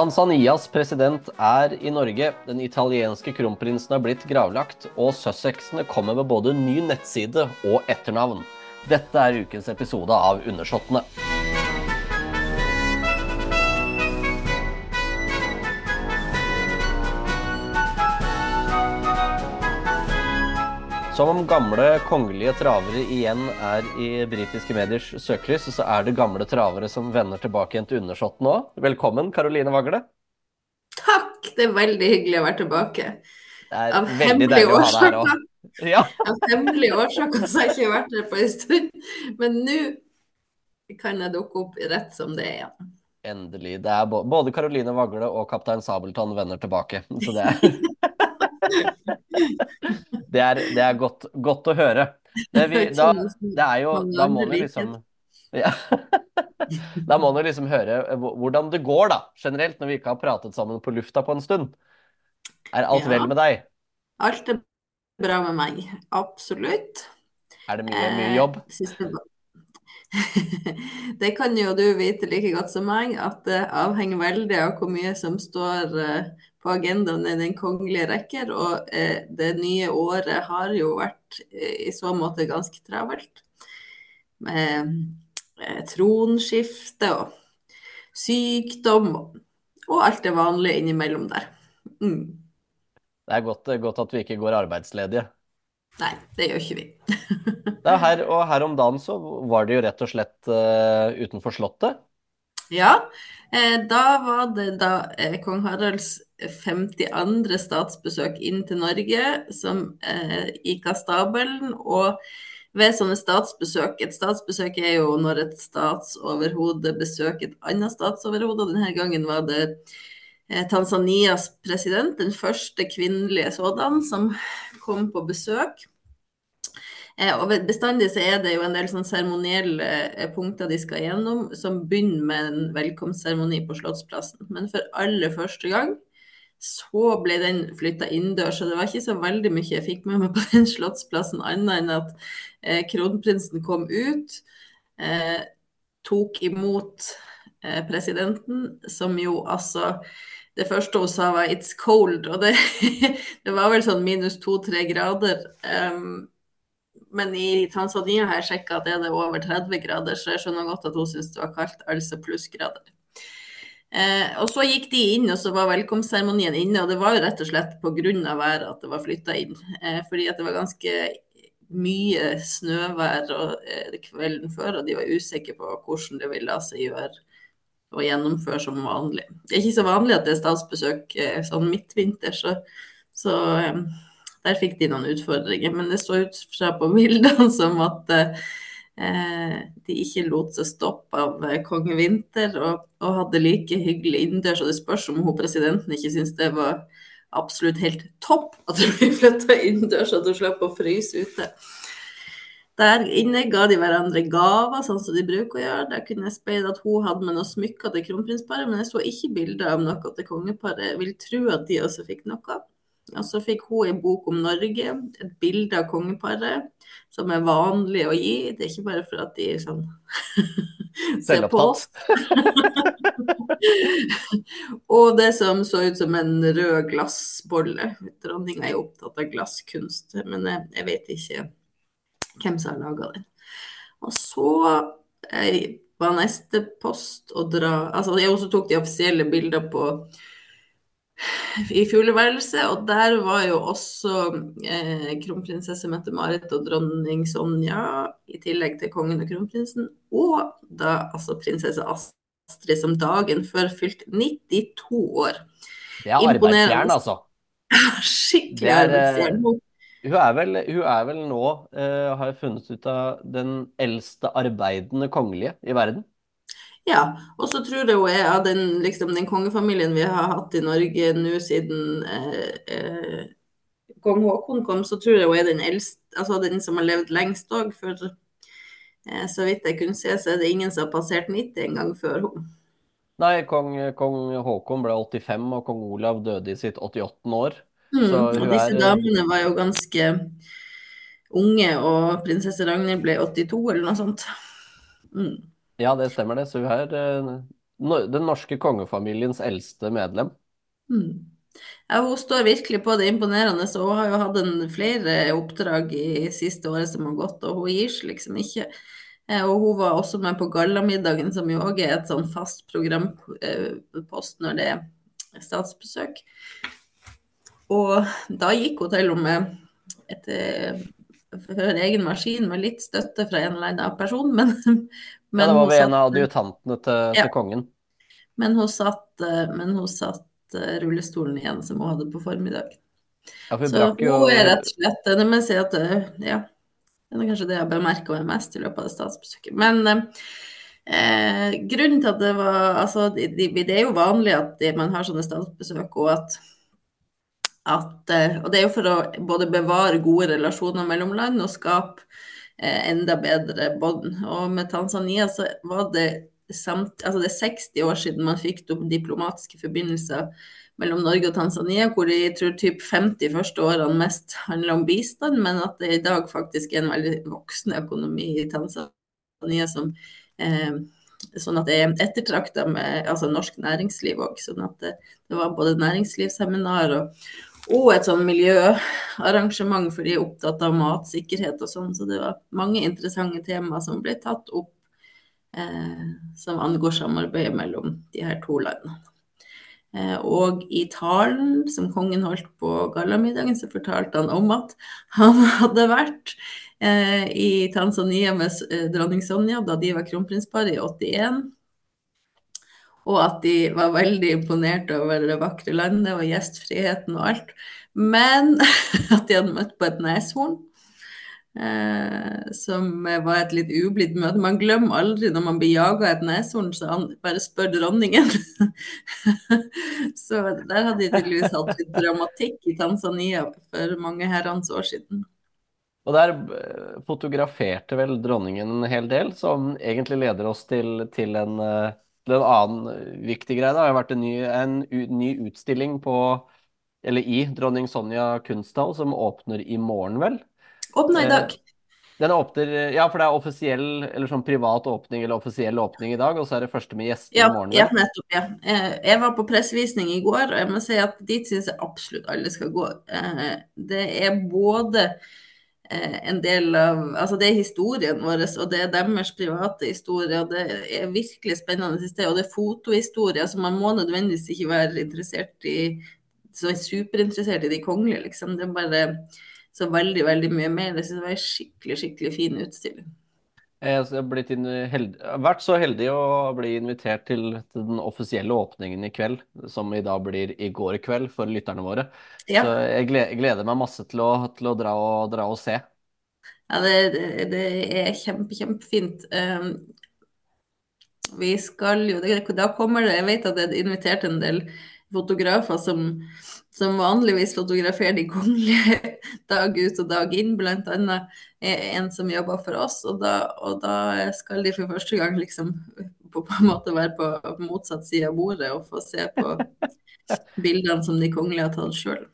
Tanzanias president er i Norge. Den italienske kronprinsen har blitt gravlagt, og Sussexene kommer med både ny nettside og etternavn. Dette er ukens episode av Undersåttene. Som om gamle kongelige travere igjen er i britiske mediers søkelys, så er det gamle travere som vender tilbake igjen til Undersåtten nå. Velkommen, Karoline Vagle. Takk, det er veldig hyggelig å være tilbake. Det er Av hemmelige årsaker. òg. Ja. Av hemmelige årsaker så har jeg ikke vært her på en stund, men nå kan jeg dukke opp rett som det er igjen. Endelig. Det er både Karoline Vagle og kaptein Sabeltann vender tilbake. Så det er Det er, det er godt, godt å høre. Det, vi, da, det er jo Da må du liksom ja. Da må du liksom høre hvordan det går, da, generelt, når vi ikke har pratet sammen på lufta på en stund. Er alt Ja. vel med deg? Alt er bra med meg, absolutt. Er det mye, mye Eh, jobb? Det kan jo du vite like godt som meg, at det avhenger veldig av hvor mye som står eh, på agendaen i den kongelige rekker. Og eh, det nye året har jo vært eh, i så måte ganske travelt. Med eh, tronskifte og sykdom og alt det vanlige innimellom der. Mm. Det er godt, godt at vi ikke går arbeidsledige. Nei, det gjør ikke vi. Det er her, og her om dagen så var det jo rett og slett uh, utenfor Slottet. Ja, eh, da var det da eh, kong Haralds 52. statsbesøk inn til Norge som eh, gikk av stabelen. Og ved sånne statsbesøk Et statsbesøk er jo når et statsoverhode besøker et annet statsoverhode. og Denne gangen var det eh, Tanzanias president, den første kvinnelige sådan, som kom på besøk. Eh, og bestandig så er det jo en del sånn seremonielle eh, punkter de skal gjennom, som begynner med en velkomstseremoni på Slottsplassen. Men for aller første gang så ble den flytta innendørs, og det var ikke så veldig mye jeg fikk med meg på den Slottsplassen, annet enn at eh, kronprinsen kom ut, eh, tok imot eh, presidenten, som jo altså det første hun sa var 'it's cold', og det, det var vel sånn minus to-tre grader. Um, men i Tanzania har jeg sjekka at er det over 30 grader, så jeg skjønner godt at hun syns det var kaldt, altså plussgrader. Eh, og så gikk de inn, og så var velkomstseremonien inne, og det var jo rett og slett pga. været at det var flytta inn. Eh, fordi at det var ganske mye snøvær og, eh, kvelden før, og de var usikre på hvordan det ville la seg gjøre å gjennomføre som vanlig. Det er ikke så vanlig at det er statsbesøk eh, sånn midtvinter, så, så eh, der fikk de noen utfordringer. Men det så ut fra på bildene som at eh, de ikke lot seg stoppe av kong konge Vinter, og, og hadde like hyggelig innendørs. Og det spørs om hun presidenten ikke syntes det var absolutt helt topp at hun ble flytta innendørs, at hun slapp å fryse ute. Der inne ga de hverandre gaver, sånn som de bruker å gjøre. Der kunne jeg speide at hun hadde med noen smykker til kronprinsparet, men jeg så ikke bilder av noe til kongeparet. Jeg vil tro at de også fikk noe. Og så fikk hun en bok om Norge, et bilde av kongeparet, som er vanlig å gi. Det er ikke bare for at de er sånn ser på. Og det som så ut som en rød glassbolle. Dronninga er opptatt av glasskunst, men jeg, jeg vet ikke hvem som har laga den. Og så eh, var neste post å dra Altså, jeg også tok de offisielle bildene på i fugleværelset, og der var jo også eh, kronprinsesse Mette-Marit og dronning Sonja, i tillegg til kongen og kronprinsen, og da altså prinsesse Astrid som dagen før fylt 92 år. Det er arbeidsjern, altså. Skikkelig eh, arbeidsjern. Hun- Hun er vel, hun er vel nå, uh, har jeg funnet ut av, den eldste arbeidende kongelige i verden. Ja, og så tror jeg hun er av den, liksom, den kongefamilien vi har hatt i Norge nå siden eh, eh, kong Haakon kom, så tror jeg hun er den eldste, altså den som har levd lengst òg. For eh, så vidt jeg kunne se, så er det ingen som har passert 90 en gang før hun. Nei, kong, kong Haakon ble 85, og kong Olav døde i sitt 88. år. Mm, Så og disse er- damene var jo ganske unge, og prinsesse Ragnhild ble 82 eller noe sånt. Mm. Ja, det stemmer det. Så hun er, eh, den norske kongefamiliens eldste medlem. Mm. Ja, hun står virkelig på det imponerende, så hun har jo hatt en flere oppdrag i siste året som har gått, og hun gir seg liksom ikke. Eh, og hun var også med på gallamiddagen, som jo òg er et sånn fast programpost når det er statsbesøk. Og da gikk hun til og med etter, for egen maskin med litt støtte fra en eller annen person, men, men Ja, det var ved en av adjutantene til, ja, til kongen. Men hun satt, eh, men hun satt Eh, rullestolen igjen som hun hadde på formiddagen. Ja, så hun jo... er rett og slett Det må jeg si at eh, ja, det er kanskje det jeg bemerka meg mest i løpet av det statsbesøket. Men eh, grunnen til at det var Altså, det, det er jo vanlig at man har sånne statsbesøk, og at, at Og det er jo for å både bevare gode relasjoner mellom land og skape enda bedre bånd. Og med Tanzania så var det samt, altså det er 60 år siden man fikk diplomatiske forbindelser mellom Norge og Tanzania, hvor jeg tror typ 50 første årene mest handler om bistand, men at det i dag faktisk er en veldig voksende økonomi i Tanzania som eh, sånn at det er ettertrakta med altså norsk næringsliv òg. Sånn at det, det, var både næringslivsseminar og, og et sånn miljøarrangement, for de er opptatt av matsikkerhet og sånn. Så det var mange interessante temaer som ble tatt opp Eh, som angår samarbeidet mellom de her to landene. Eh, og i talen som kongen holdt på gallamiddagen, så fortalte han om at han hadde vært eh, i Tanzania med dronning Sonja da de var kronprinspar i 81. Og at de var veldig imponert over det vakre landet og gjestfriheten og alt. Men at de hadde møtt på et neshorn Eh, som var et litt ublidt møte. Man glemmer aldri når man blir jaga et neshorn, så han bare spør dronningen. så der hadde de tydeligvis hatt litt dramatikk i Tanzania for mange herrens år siden. Og der eh, fotograferte vel dronningen en hel del, som egentlig leder oss til, til, en, eh, en, annen viktig greie. Det har vært en ny, en ny utstilling på, eller i Dronning Sonja kunsthall, som åpner i morgen, vel? Åpna i dag. Eh, den åpner, ja, for det er offisiell eller sånn privat åpning eller offisiell åpning i dag, og så er det første med gjester ja, i morgen? Ja, nettopp. ja. Eh, jeg var på pressevisning i går, og jeg må si at dit syns jeg absolutt alle skal gå. Eh, det er både en del av Altså, det er historien vår, og det er deres private historie, og det er virkelig spennende sted. Og det er fotohistorie, Altså, man må nødvendigvis ikke være interessert i så superinteressert i de kongelige, liksom. Det er bare så veldig, veldig mye mer. Det synes jeg var en skikkelig, skikkelig fin utstilling. Jeg har vært så heldig å bli invitert til, til, den offisielle åpningen i kveld, som i dag blir i går kveld for lytterne våre. Ja. Så jeg gleder meg masse til å, til å dra, og, dra, og, se. Ja, det, det, det er kjempe, kjempefint. Um, vi skal jo Da kommer det Jeg vet at det er invitert en del fotografer som som vanligvis fotograferer de kongelige dag ut og dag inn, bl.a. en som jobber for oss. Og da, og da, skal de for første gang liksom på, på en måte være på motsatt side av bordet og få se på bildene som de kongelige har tatt sjøl.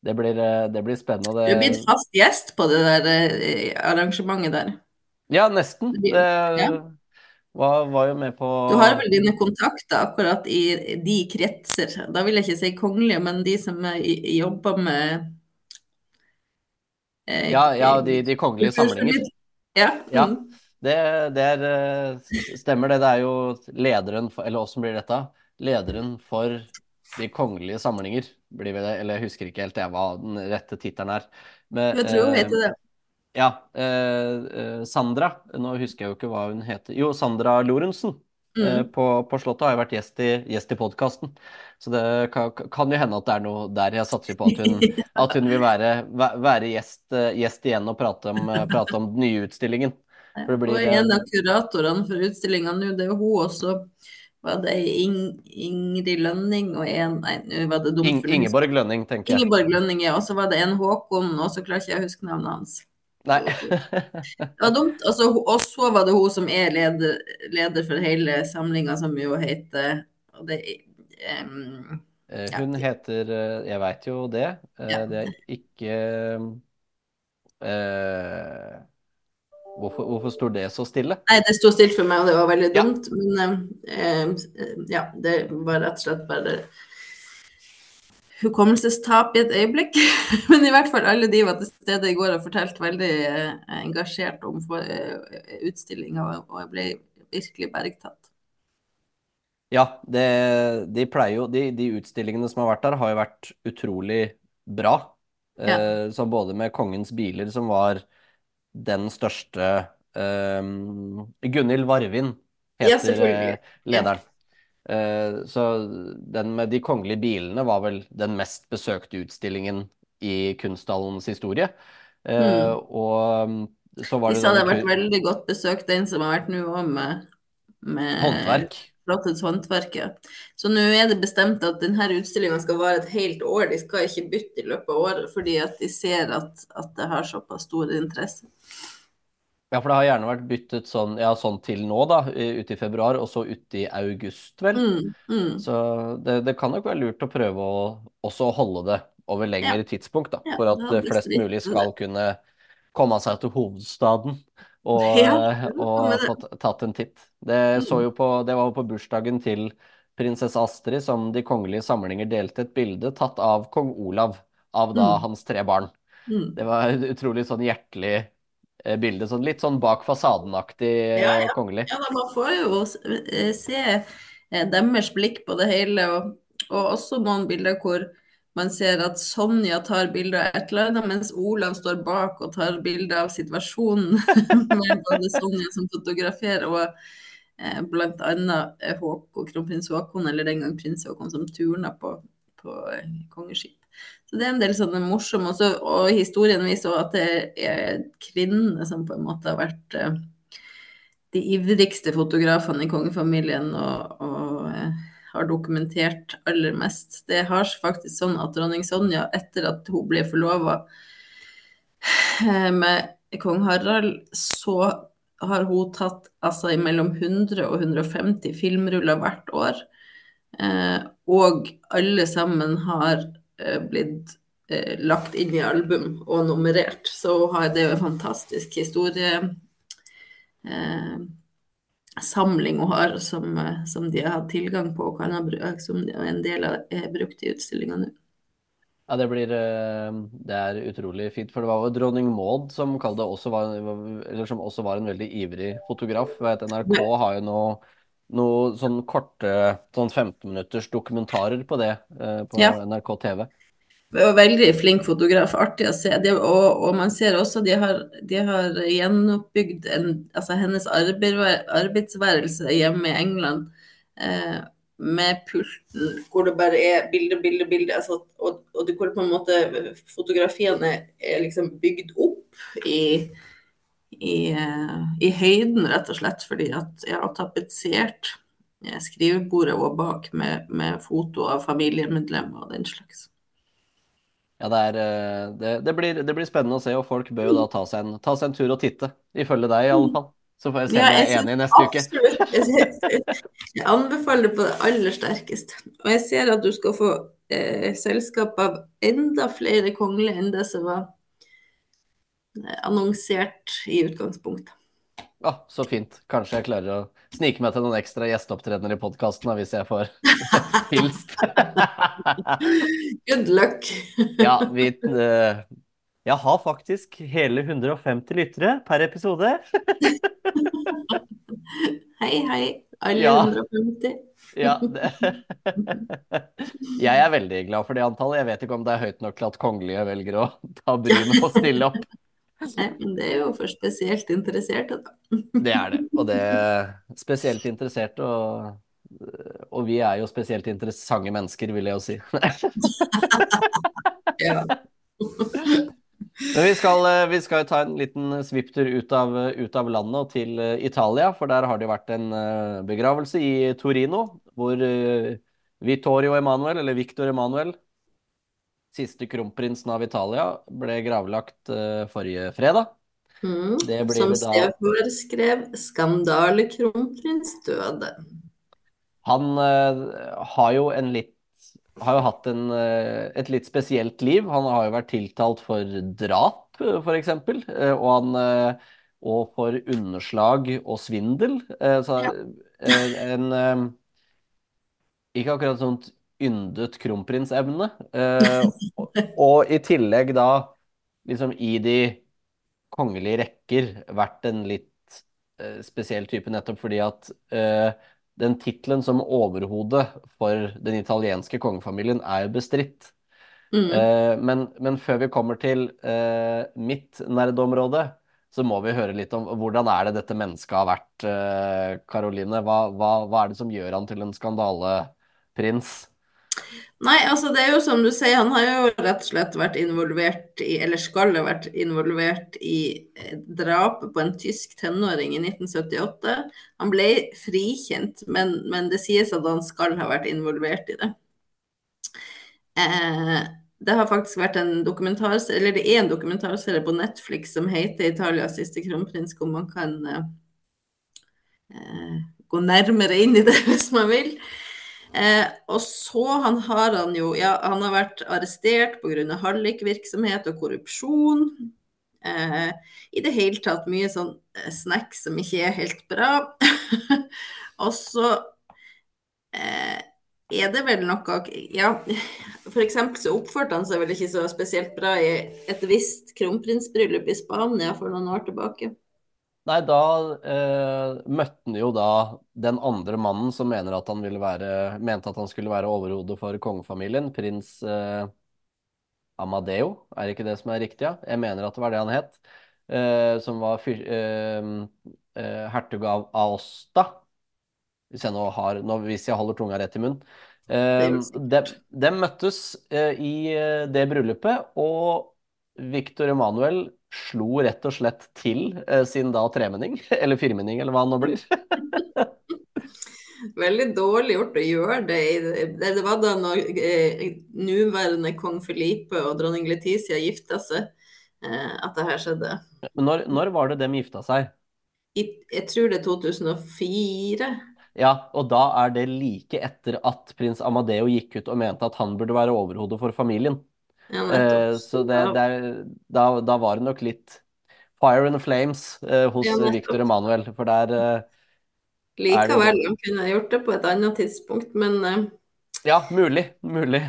Det blir, eh, det blir spennende. Du er blitt fast gjest på det der eh, arrangementet der. Ja, nesten. Det, ja. Var, var, jo med på Du har vel dine kontakter akkurat i de kretser. Da vil jeg ikke si kongelige, men de som jobber med eh, Ja, ja de, de kongelige samlinger. Ja. ja mm. det, det er, eh, stemmer det. Det er jo lederen for Eller åssen blir dette? Lederen for de kongelige samlinger, blir det. Eller jeg husker ikke helt jeg hva den rette tittelen er. Men, jeg tror hun heter eh, det. Ja. Eh, eh, Sandra, nå husker jeg jo ikke hva hun heter. Jo, Sandra Lorentzen. Mm. Eh, på, på, Slottet har jo vært gjest i, gjest i podkasten. Så det kan, kan, jo hende at det er noe der jeg satser på at hun, at hun vil være, være gjest, eh, gjest, igjen og prate om, eh, prate om den nye utstillingen. For blir, og en av kuratorene for utstillinga nå, det er jo hun også. Var det Ing, Ingrid Lønning og en Nei, nå var det dumt. Ingeborg Lønning, tenker jeg. Ingeborg Lønning, ja. Og så var det en Håkon, og så klarer ikke jeg å huske navnet hans. Nei. det var dumt. Altså, og så var det hun som er leder, leder for hele samlinga, som jo heter det, um, Hun ja. heter eh, Jeg veit jo det. Eh, ja. Det er ikke uh, Hvorfor, hvorfor står det så stille? Nei, det sto stille for meg, og det var veldig dumt. Ja. Men uh, ja, det var rett og slett bare hukommelsestap i et øyeblikk. Men i hvert fall alle de var til stede i går og fortalte veldig eh, engasjert om eh, utstillinga, og jeg ble virkelig bergtatt. Ja, det, de pleier jo de, de, utstillingene som har vært der, har jo vært utrolig bra. Ja. Eh, så både med Kongens biler, som var den største eh, Gunhild Varvin heter ja, lederen. Eh, så den med de kongelige bilene var vel den mest besøkte utstillingen i Kunsthallens historie. Mm. Og så var det De sa det har vært veldig godt besøkt, den som har vært nå òg, med, med Håndverk. Flottets håndverk. Så nå er det bestemt at denne utstillinga skal vare et helt år. De skal ikke bytte i løpet av året, fordi at de ser at, at det har såpass stor interesse. Ja, for det har gjerne vært byttet sånn, ja, sånn til nå, da, ute i februar, og så ute i august, vel. Mm, mm. Så det, det, kan nok være lurt å prøve å også holde det over lengre ja. tidspunkt, da, for at ja, flest mulig skal kunne komme seg til hovedstaden og, ja, og få tatt en titt. Det, mm. på, det var jo på bursdagen til prinsesse Astrid som De kongelige samlinger delte et bilde tatt av kong Olav, av da mm. hans tre barn. Mm. Det var utrolig sånn hjertelig Eh, bilde. Sånn litt sånn bak fasaden-aktig ja, ja. kongelig. Ja, da, man får jo eh, se eh, deres blikk på det hele, og, og, også noen bilder hvor man ser at Sonja tar bilde av et eller annet, mens Olav står bak og tar bilde av situasjonen. med både Sonja som fotograferer og eh, bl.a. Håkon, kronprins Håkon, eller den gang prins Håkon, som turna på, på kongeskip. Så det er en del sånne morsomme også, Og historien viser også at det er kvinnene som på en måte har vært uh, de ivrigste fotografene i kongefamilien og, og uh, har dokumentert aller mest. Det har faktisk sånn at dronning Sonja, etter at hun ble forlova uh, med kong Harald, så har hun tatt altså mellom 100 og 150 filmruller hvert år. og alle sammen har Eh, blitt eh, lagt inn i album og nummerert. Så det er jo en fantastisk historiesamling eh, hun har, som, som, de har hatt tilgang på, og kan ha, som en del av er brukt i utstillinga nå. Ja, det blir Det er utrolig fint. For det var jo dronning Maud som, også var, som også var en veldig ivrig fotograf. Vet, NRK har jo noe noen sånn korte sånn 15 minutters dokumentarer på det eh, på ja. NRK TV. Veldig flink fotograf, artig å se. Det, og, og, man ser også de har, de har gjenoppbygd en, altså hennes arbeid, arbeidsværelse hjemme i England eh, med pulten hvor det bare er bilde, bilde, bilde. Altså, og, og det, hvor på en måte fotografiene er liksom bygd opp i i, i, høyden, rett og slett, fordi at jeg har tapetsert skrivebordet og bak med, med foto av familiemedlemmer og den slags. Ja, det, er, eh, det, det, blir, det, blir, spennende å se, og folk bør jo da ta seg en, ta seg en tur og titte. Ifølge deg, i alle fall. Så får jeg se om ja, jeg er enig neste absolutt. uke. jeg anbefaler på det aller sterkeste. Og jeg ser at du skal få eh, selskap av enda flere kongelige enn det som var annonsert i utgangspunktet. Ja, Så fint. Kanskje jeg klarer å snike meg til noen ekstra gjesteopptredener i podkasten hvis jeg får hilst. Good luck. ja, vi uh, Jeg har faktisk hele 150 lyttere per episode. hei, hei, alle ja. 150. ja, jeg er veldig glad for det antallet. Jeg vet ikke om det er høyt nok til at kongelige velger å ta brynet og stille opp. Nei, men det er jo for spesielt interesserte, da. det er det. Og det er spesielt interesserte, og, og vi er jo spesielt interessante mennesker, vil jeg jo si. ja. Men vi skal, vi skal, ta en liten svipptur ut, ut, av landet og til Italia, for der har det vært en eh, begravelse i Torino, hvor eh, Vittorio Emanuel, eller Victor Emanuel, Siste kronprinsen av Italia ble gravlagt uh, forrige fredag. Mm, som Stefan skrev 'Skandalekronprins døde'. Han uh, har jo en litt har jo hatt en, uh, et litt spesielt liv. Han har jo vært tiltalt for drap, f.eks. Uh, og han og for underslag og svindel. Eh, så Ja. eh, en eh, ikke akkurat sånt yndet kronprinsevne. Eh, og, og i tillegg da liksom i de kongelige rekker vært en litt eh, spesiell type, nettopp fordi at eh, den tittelen som overhode for den italienske kongefamilien er jo bestridt. Mm. Eh, men, men før vi kommer til eh, mitt nerdeområde, så må vi høre litt om hvordan er det dette mennesket har vært, eh, Karoline. Hva, hva, hva er det som gjør han til en skandaleprins? Nei, altså det er jo som du sier, han har jo rett og slett vært involvert i, eller skal ha vært involvert i eh, drapet på en tysk tenåring i 1978. Han ble frikjent, men, men det sies at han skal ha vært involvert i det. Eh, det har faktisk vært en dokumentarserie, eller det er en dokumentarserie på Netflix som heter 'Italias siste kronprins', hvor man kan eh, eh gå nærmere inn i det hvis man vil. Eh, og så han har han jo Ja, han har vært arrestert pga. hallikvirksomhet og korrupsjon. Eh, I det hele tatt mye sånn eh, snacks som ikke er helt bra. og så eh, er det vel noe Ja, f.eks. så oppførte han seg vel ikke så spesielt bra i et visst kronprinsbryllup i Spania for noen år tilbake. Nei, da eh, møtte han jo da den andre mannen som mener at han ville være, mente at han skulle være overhode for kongefamilien, prins eh, Amadeo, er det ikke det som er riktig? Ja? Jeg mener at det var det han het. Eh, som var fyr, eh, eh, hertug av Aosta. Hvis jeg, nå har, nå, hvis jeg holder tunga rett i munnen. Eh, de, de møttes i det bryllupet, og Victor Emanuel slo rett og slett til eh, sin da tremenning, eller firmenning, eller hva han nå blir. Veldig dårlig gjort å gjøre det. Det, var da når eh, nåværende kong Felipe og dronning Letizia gifta seg, eh, at det her skjedde. Men når, når var det dem gifta seg? I, jeg tror det er 2004. Ja, og da er det like etter at prins Amadeo gikk ut og mente at han burde være overhode for familien. Ja, Eh, så det, det er, da, da var det nok litt fire and flames eh, hos Ja. Victor Emanuel, for der eh, Likevel, han kunne gjort det på et annet tidspunkt, men, eh, Ja, mulig. Mulig.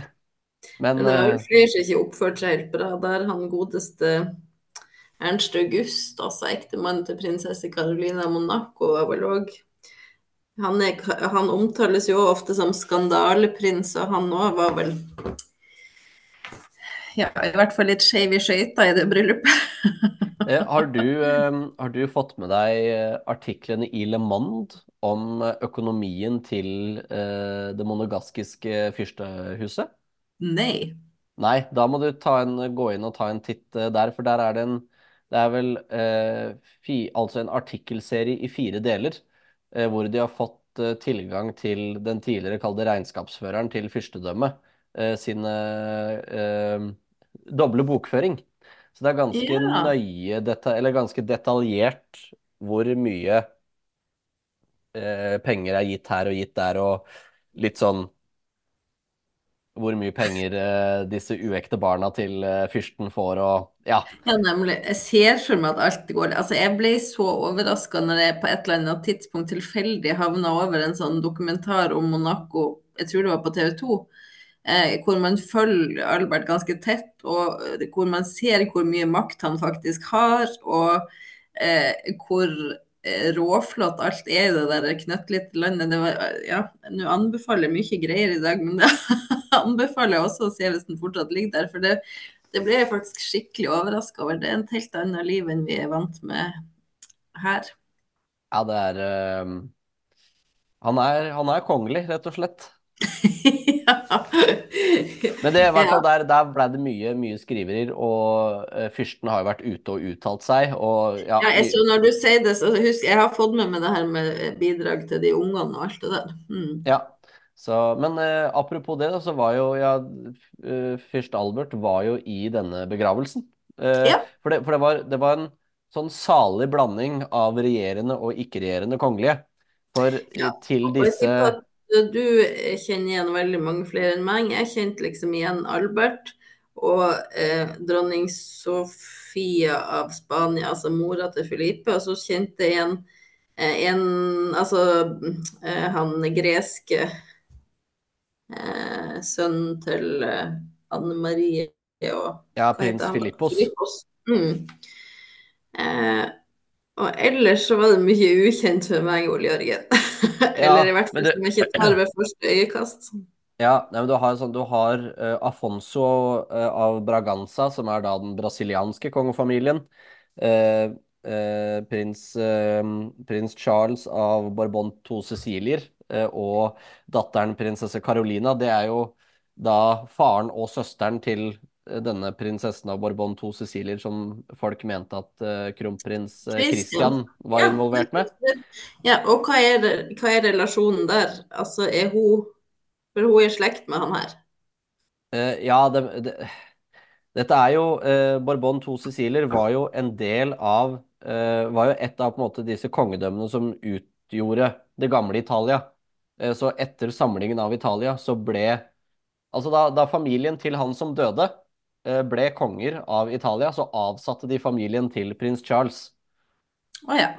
Men men det var eh, flere som ikke oppført seg helt bra. Der han godeste Ernst August, altså ektemannen til prinsesse Carolina Monaco, var vel òg han, er, han omtales jo ofte som skandaleprins, og han òg var vel ja, i hvert fall litt skeiv i skøyta i det bryllupet. Eh, Har du, eh, har du fått med deg eh, artiklene i Le Monde om økonomien til det monogaskiske fyrstehuset? Nei. Nei, da må du ta en, gå inn og ta en titt der, for der er det en Det er vel eh, fi, altså en artikkelserie i fire deler, eh, hvor de har fått eh, tilgang til den tidligere kalde regnskapsføreren til fyrstedømmet sin eh, doble bokføring. Så det er ganske Ja. nøye, deta eller ganske detaljert hvor mye eh, penger er gitt her og gitt der, og litt sånn hvor mye penger eh, disse uekte barna til eh, fyrsten får, og ja. Ja, nemlig. Jeg ser for meg at alt går Altså, jeg ble så overraska når jeg på et eller annet tidspunkt tilfeldig havna over en sånn dokumentar om Monaco, jeg tror det var på TV 2, eh, hvor man følger Albert ganske tett, og eh, hvor man ser hvor mye makt han faktisk har, og eh, hvor eh, råflott alt er i det der knøttlite landet. Det var, ja, nå anbefaler jeg mye greier i dag, men det anbefaler jeg også å se hvis den fortsatt ligger der. For det, det ble jeg faktisk skikkelig overraska over. Det er et helt annet liv enn vi er vant med her. Ja, det er eh, han er, han er kongelig, rett og slett. Ja. Men det, i hvert fall der, der ble det mye, mye skriverier, og uh, fyrsten har jo vært ute og uttalt seg, og ja, Ja, jeg, så når du sier det, så husk, jeg har fått med meg det her med bidrag til de ungene og alt det der. Mm. ja. Så, men uh, apropos det, da, så var jo ja, uh, fyrst Albert var jo i denne begravelsen. Ja. For, det, for det, var, det var en sånn salig blanding av regjerende og ikke-regjerende kongelige. For Ja, til disse du kjenner igjen veldig mange flere enn meg. Jeg kjente liksom igjen Albert. og eh, dronning Sofia av Spania, altså mora til Filipe. Og så kjente jeg igjen eh, en Altså eh, han greske eh, sønnen til eh, Anne Marie og Ja, prins. Filippos. Mm. Eh, og ellers så var det mye ukjent for meg, Ole Jørgen. Eller i hvert fall det- som jeg ikke tar ved første øyekast. Ja, nei, men du har, sånn, du har uh, Afonso uh, av Braganza, som er da den brasilianske kongefamilien. Uh, prins, prins Charles av Bourbon to Cecilier og datteren prinsesse Carolina. Det er jo da faren og søsteren til denne prinsessen av Bourbon to Cecilier som folk mente at uh, kronprins eh, Christian. Var Ja, involvert med. Ja, og hva er, det, hva er relasjonen der? Altså, er hun For hun er i slekt med han her. Uh, ja, det, det, dette er jo uh, Bourbon to Siciler var jo en del av Var jo et av på en måte disse kongedømmene som utgjorde det gamle Italia. Så etter samlingen av Italia så ble Altså da, da familien til han som døde, ble konger av Italia, så avsatte de familien til prins Charles. Å ja.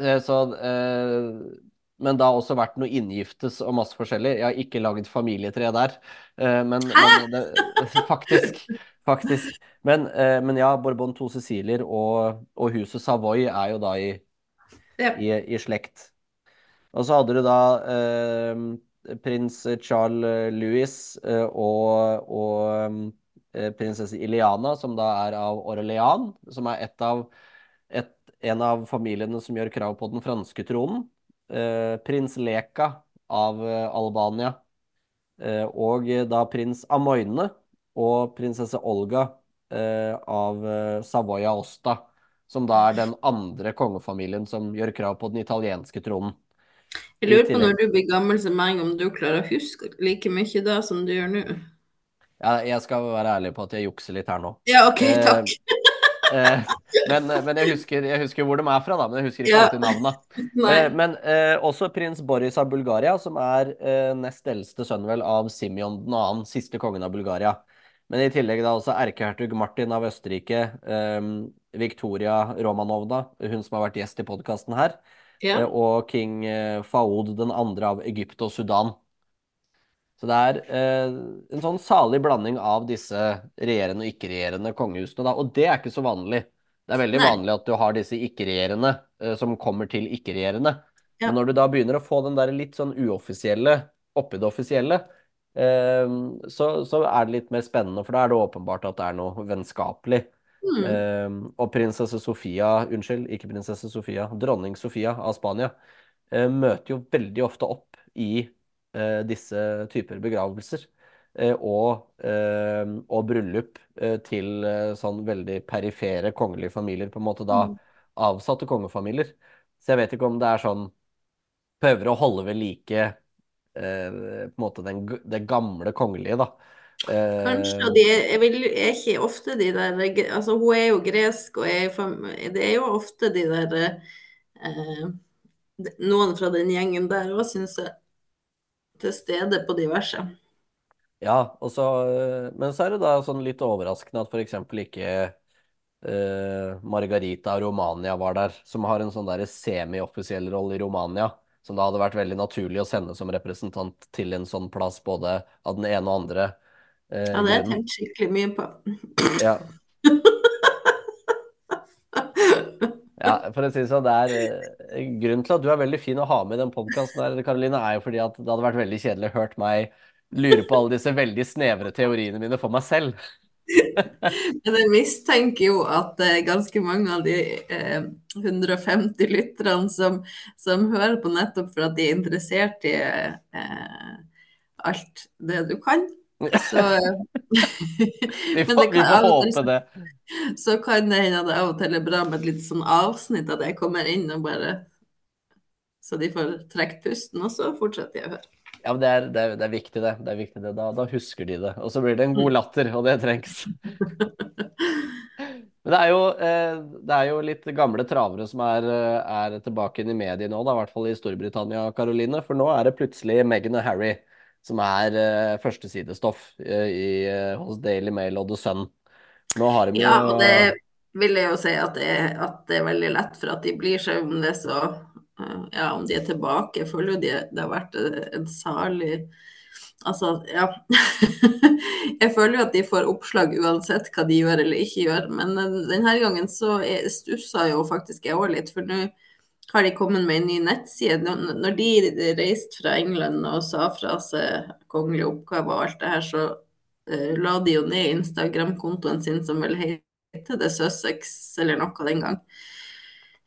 Eh, Så, eh, men det har også vært noe inngiftes og masse forskjellig. Jeg har ikke lagd familietre der, eh, men, men det, faktisk. Faktisk. Men, eh, men ja, Bourbon to Sicilier og, og huset Savoy er jo da i, yep. i, i slekt. Og så hadde du da eh, prins Charles Louis eh, og, og eh, prinsesse Iliana, som da er av Orléans, som er et av, et, en av familiene som gjør krav på den franske tronen. Eh, prins Leka av eh, Albania. Eh, og da prins Amoyne og prinsesse Olga eh, av Savoya Osta, som da er den andre kongefamilien som gjør krav på den italienske tronen. Jeg lurer på når du blir gammel som meg, om du klarer å huske like mye da som du gjør nå. Jeg skal være ærlig på at jeg jukser litt her nå. Ja, OK, Eh, takk. Eh, men men jeg, husker, jeg husker hvor de er fra, da, men jeg husker ikke Ja. alltid navnene. Eh, men eh, også prins Boris av Bulgaria, som er eh, nest eldste sønn vel av Simeon 2., siste kongen av Bulgaria. Men i tillegg da også erkehertug Martin av Østerrike, eh, Victoria Romanovna, hun som har vært gjest i podkasten her, Ja. eh, og king eh, Faoud 2. av Egypt og Sudan. Så det er eh, en sånn salig blanding av disse regjerende og ikke-regjerende kongehusene, da. Og det er ikke så vanlig. Det er veldig Nei. vanlig at du har disse ikke-regjerende eh, som kommer til ikke-regjerende. Ja. Men når du da begynner å få den der litt sånn uoffisielle oppi det offisielle, eh, så, så er det litt mer spennende, for da er det åpenbart at det er noe vennskapelig. Mm. Eh, og prinsesse Sofia, unnskyld, ikke prinsesse Sofia, dronning Sofia av Spania, eh, møter jo veldig ofte opp i disse typer begravelser. eh, og, eh, og bryllup eh, til eh, sånn veldig perifere kongelige familier, på en måte da Mm. avsatte kongefamilier. Så jeg vet ikke om det er sånn Prøver å holde ved like eh, på en måte den, det gamle kongelige, da. Eh, Kanskje, og de er, jeg vil, er ikke ofte de der altså Hun er jo gresk, og er, det er jo ofte de der eh, Noen fra den gjengen der òg, syns jeg, til stede på diverse. Ja, og så, øh, men så er det da sånn litt overraskende at f.eks. ikke eh, Margarita Romania var der, som har en sånn semi-offisiell rolle i Romania, som da hadde vært veldig naturlig å sende som representant til en sånn plass, både av den ene og andre eh, Ja, det har jeg tenkt skikkelig mye på. Ja. Ja, for å si det sånn, er eh, Grunnen til at du er veldig fin å ha med i den podkasten Karoline, er jo fordi at det hadde vært veldig kjedelig å hørt meg lure på alle disse veldig snevre teoriene mine for meg selv. Men jeg mistenker jo at det er ganske mange av de eh, 150 lytterne som, som hører på nettopp for at de er interessert i eh, alt det du kan. Så, Vi får, det vi får håpe det. så kan det hende at det av og til er bra med et litt sånn avsnitt at jeg kommer inn og bare Så de får trukket pusten, og så fortsetter jeg å høre. Ja, men det er, det er, det er viktig, det. det, er viktig det. Da, da husker de det. Og så blir det en god latter, og det trengs. Men det er jo, eh, det er jo litt gamle travere som er, eh, er tilbake inn i mediet nå, da, i hvert fall i Storbritannia, Karoline. For nå er det plutselig Meghan og Harry som er uh, førstesidestoff uh, i, uh, hos Daily Mail og The Sun. De Ja, og det vil jeg jo si at det, at det er veldig lett for at de blir det så Ja, om de er tilbake. Jeg føler jo de, det har vært en salig Altså, ja. jeg føler jo at de får oppslag uansett hva de gjør eller ikke gjør. Men denne gangen så stussa jo faktisk jeg òg litt, for nå har de kommet med en ny nettside. Når de reiste fra England og sa fra seg kongelige oppgaver og alt det her, så uh, la de jo ned Instagram-kontoen sin som vel heter det Sussex eller noe den gang.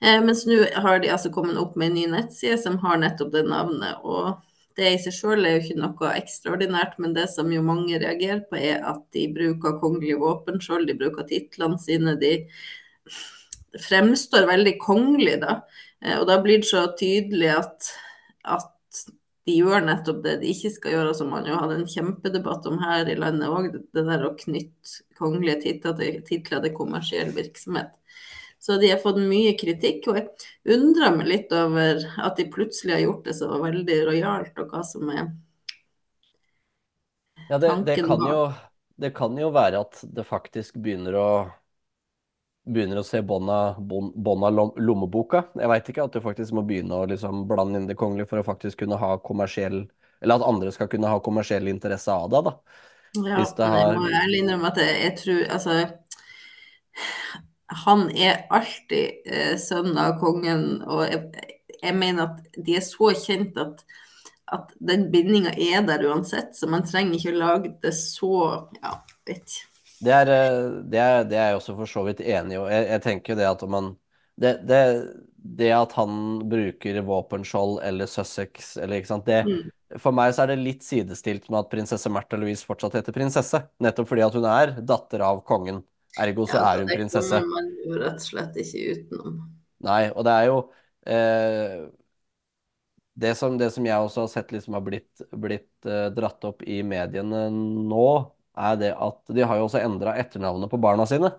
Uh, mens nå har de altså kommet opp med en ny nettside som har nettopp det navnet. og det i seg selv er jo ikke noe ekstraordinært, men det som jo mange reagerer på, er at de bruker kongelige våpenskjold, de bruker titlene sine. De fremstår veldig kongelig, da. Eh, og da blir det så tydelig at, at de gjør nettopp det de ikke skal gjøre, som man jo hadde en kjempedebatt om her i landet òg, det der å knytte kongelige titler til, titler til kommersiell virksomhet. Så de har fått mye kritikk, og jeg undrer meg litt over at de plutselig har gjort det så veldig rojalt, og hva som er ja, det, det, kan jo, det kan jo være at det faktisk begynner å begynner å se bånd av lommeboka. Jeg veit ikke at du faktisk må begynne å liksom blande inn det kongelige for å faktisk kunne ha kommersiell Eller at andre skal kunne ha kommersiell interesse av det, da. Ja, Hvis det har... jeg må ærlig innrømme at jeg, jeg tror Altså han er alltid eh, sønn av kongen, og jeg, jeg, mener at de er så kjent at, at den bindinga er der uansett, så man trenger ikke å lage det så Ja, vet ikke. Det er, eh, det, er, det er, jeg også for så vidt enig i. Jeg, jeg tenker det at man det, det, det, at han bruker våpenskjold eller Sussex eller ikke sant, det, mm. For meg så er det litt sidestilt med at prinsesse Märtha Louise fortsatt heter prinsesse. Nettopp fordi at hun er datter av kongen. Ergo så ja, er hun prinsesse. Det kommer man jo rett og slett ikke utenom. Nei, og det er jo eh, det, som, det, som, jeg også har sett liksom har blitt, blitt eh, dratt opp i mediene nå, er det at de har jo også endra etternavnet på barna sine.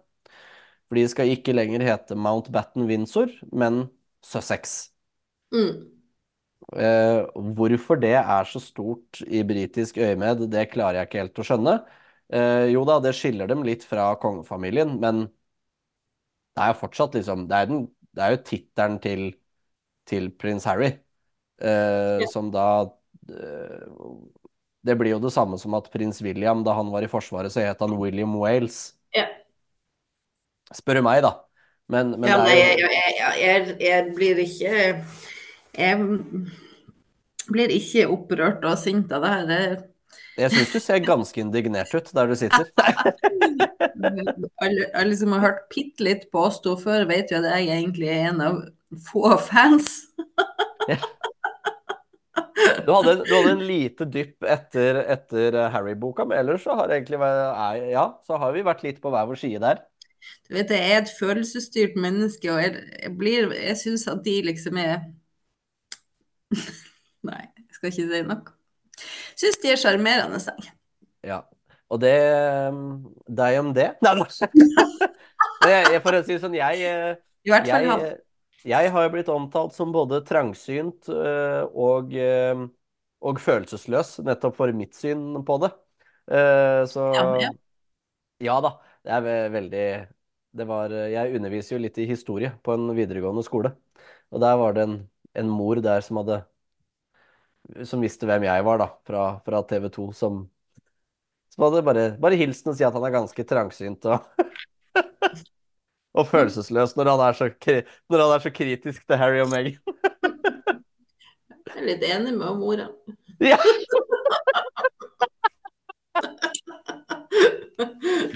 For de skal ikke lenger hete Mountbatten Windsor, men Sussex. Mm. Eh, hvorfor det er så stort i britisk øyemed, det klarer jeg ikke helt å skjønne. Eh, jo da, det skiller dem litt fra kongefamilien, men det er jo fortsatt liksom Det er, den, det er jo tittelen til, til prins Harry, eh, ja. som da eh, Det blir jo det samme som at prins William, da han var i Forsvaret, så het han William Wales. Ja. Spør du meg, da. Men, men ja, nei, jeg, jeg, jeg, jeg, blir ikke Jeg blir ikke opprørt og sint av det her. Jeg syns du ser ganske indignert ut der du sitter. alle, alle som har hørt bitte litt på oss to før, vet jo at jeg egentlig er en av få fans. Du hadde, du hadde, en lite dypp etter, etter Harry-boka, men ellers så har, egentlig, ja, så har vi vært litt på hver vår side der. Du vet, Jeg er et følelsesstyrt menneske, og jeg, jeg, jeg syns at de liksom er Nei, jeg skal ikke si noe. Syns de er sjarmerende, jeg. Ja. Og det Deg om det? Nei, nei. For å si det sånn, jeg I hvert fall jeg, jeg har jo blitt omtalt som både trangsynt øh, og, øh, og følelsesløs, nettopp for mitt syn på det. Uh, så ja, ja. ja, da. Det er veldig det var, Jeg underviser jo litt i historie på en videregående skole. Og der var det en, en mor der som hadde som visste hvem jeg var, da, fra, fra TV 2, som, som hadde bare, bare hilsen og si at han er ganske trangsynt og, og følelsesløs når han, er så, når han er så kritisk til Harry og Meghan. jeg er litt enig med mora. Ja.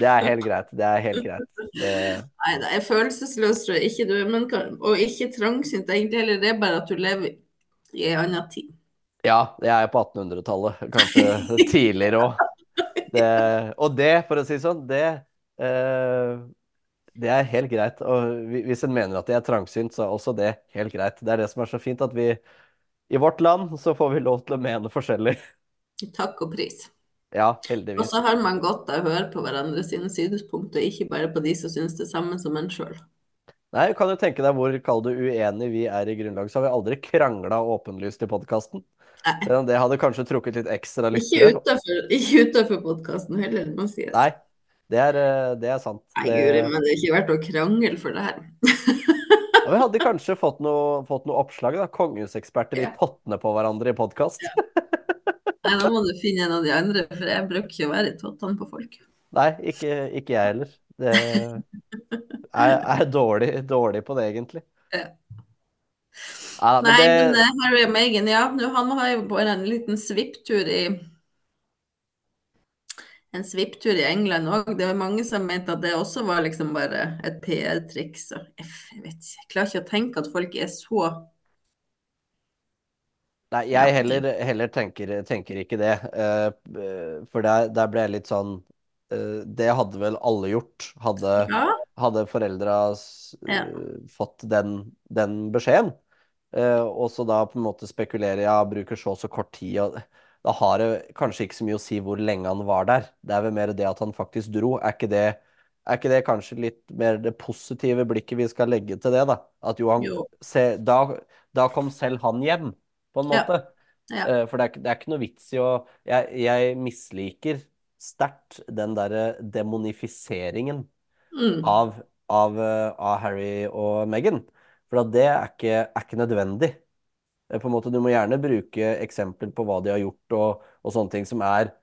Det er helt greit. Det er helt greit. Det... Nei, det er følelsesløs, tror jeg ikke du men, Og ikke trangsynt egentlig heller. Det er bare at du lever i en annen tid. Ja, jeg er på 1800-tallet. Kanskje tidligere òg. Og det, for å si sånn, det, eh, det er helt greit. Og hvis en mener at det er trangsynt, så er også det helt greit. Det er det som er så fint, at vi i vårt land så får vi lov til å mene forskjellig. Takk og pris. Ja, heldigvis. Og så har man godt av å høre på hverandre sine synspunkter, ikke bare på de som syns det samme som en sjøl. Nei, kan du tenke deg hvor kall det uenig vi er i grunnlag, så har vi aldri krangla åpenlyst i podkasten. Det hadde kanskje trukket litt ekstra lyttere. ikke utenfor podkasten heller, må sies. Nei, det er, eh, det er sant. Nei, Guri, men det er ikke verdt å krangle for det her. Ja, vi hadde kanskje fått noe, fått noe oppslag, da. Kongehuseksperter i Ja. pottene på hverandre i podkast. Nei, da må du finne en av de andre, for jeg bruker ikke å være i tottene på folk. Nei, ikke, ikke jeg heller. Det er, er dårlig, dårlig på det, egentlig. Ja. Ja, men Nei, det, men eh, Harry og Meghan, ja, han har jo bare en liten svipptur i en svipptur i England òg. Det var mange som mente at det også var liksom bare et PR-triks. Jeg vet ikke, jeg klarer ikke å tenke at folk er så Nei, jeg heller, heller tenker, tenker ikke det. Eh, for der, der ble jeg litt sånn eh, Det hadde vel alle gjort. Hadde, Ja, hadde foreldra Ja. eh, fått den, den beskjeden. Eh, og så da på en måte spekulere Ja, bruker så og så kort tid. Og, da har det kanskje ikke så mye å si hvor lenge han var der. Det er vel mer det at han faktisk dro. Er ikke det, er ikke det kanskje litt mer det positive blikket vi skal legge til det, da? At jo, han Jo. se, da, da kom selv han hjem, på en måte. ja. Ja. For det er, det er ikke noe vits i å Jeg, jeg misliker sterkt den derre demonifiseringen Mm. av, av, eh, av Harry og Meghan. For det er ikke, er ikke nødvendig. Eh, På en måte, du må gjerne bruke eksempler på hva de har gjort og, og sånne ting som er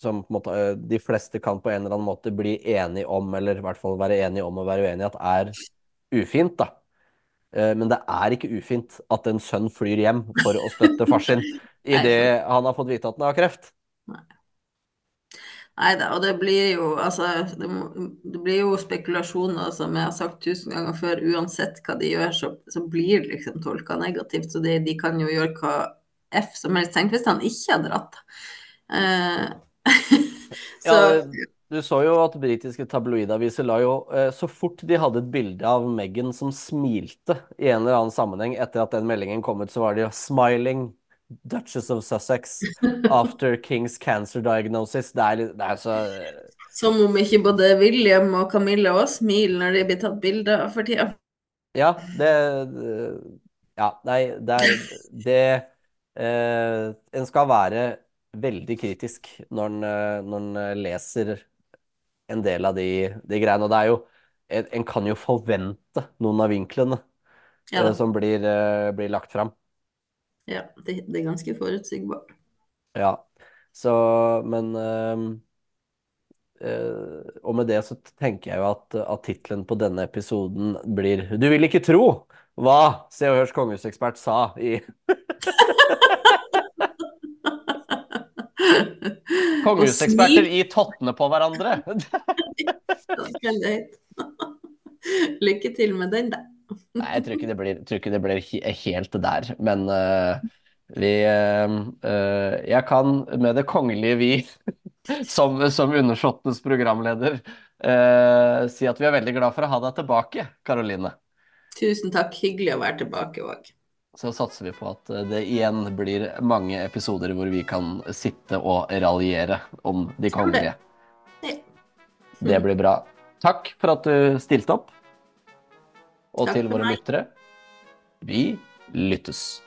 som måte, eh, de fleste kan på en eller annen måte bli enige om, eller i hvert fall være enige om å være uenige, at er ufint, da. Eh, Men det er ikke ufint at en sønn flyr hjem for å støtte far sin idet han har fått vite at han har kreft. Nei da, og det blir jo altså det, det blir jo spekulasjoner, som jeg har sagt tusen ganger før. Uansett hva de gjør, så, så blir det liksom tolka negativt. Så de, de kan jo gjøre hva F som helst. Tenk hvis han ikke hadde dratt. Uh, så Ja, du så jo at britiske tabloidaviser la jo eh, Så fort de hadde et bilde av Meghan som smilte i en eller annen sammenheng etter at den meldingen kom ut, så var det jo 'Smiling Duchess of Sussex after King's cancer diagnosis'. Det er, det er så Som om ikke både William og Camilla Og smiler når de blir tatt bilde av for tida. Ja, det Ja, nei, det er det eh, En skal være veldig kritisk når en, eh, eh, leser en del av de, de greiene. Og det er jo En, en kan jo forvente noen av vinklene Ja, eh, som blir, eh, blir lagt fram. Ja det, det er ganske forutsigbart. Ja. Så Men eh, eh, Og med det så tenker jeg jo at, at tittelen på denne episoden blir Du vil ikke tro hva Se og Hørs kongehusekspert sa i Kongehuseksperter i tottene på hverandre. Lykke til med den, da. Nei, jeg tror ikke det blir, tror ikke det blir he- helt der. Men uh, vi eh, Jeg kan med det kongelige vi, som, som Undersåttenes programleder, uh, si at vi er veldig glad for å ha deg tilbake, Karoline. Tusen takk. Hyggelig å være tilbake òg. Så satser vi på at det igjen blir mange episoder hvor vi kan sitte og raljere om de kongelige. Det blir bra. Takk for at du stilte opp. Og Takk til våre lyttere vi lyttes.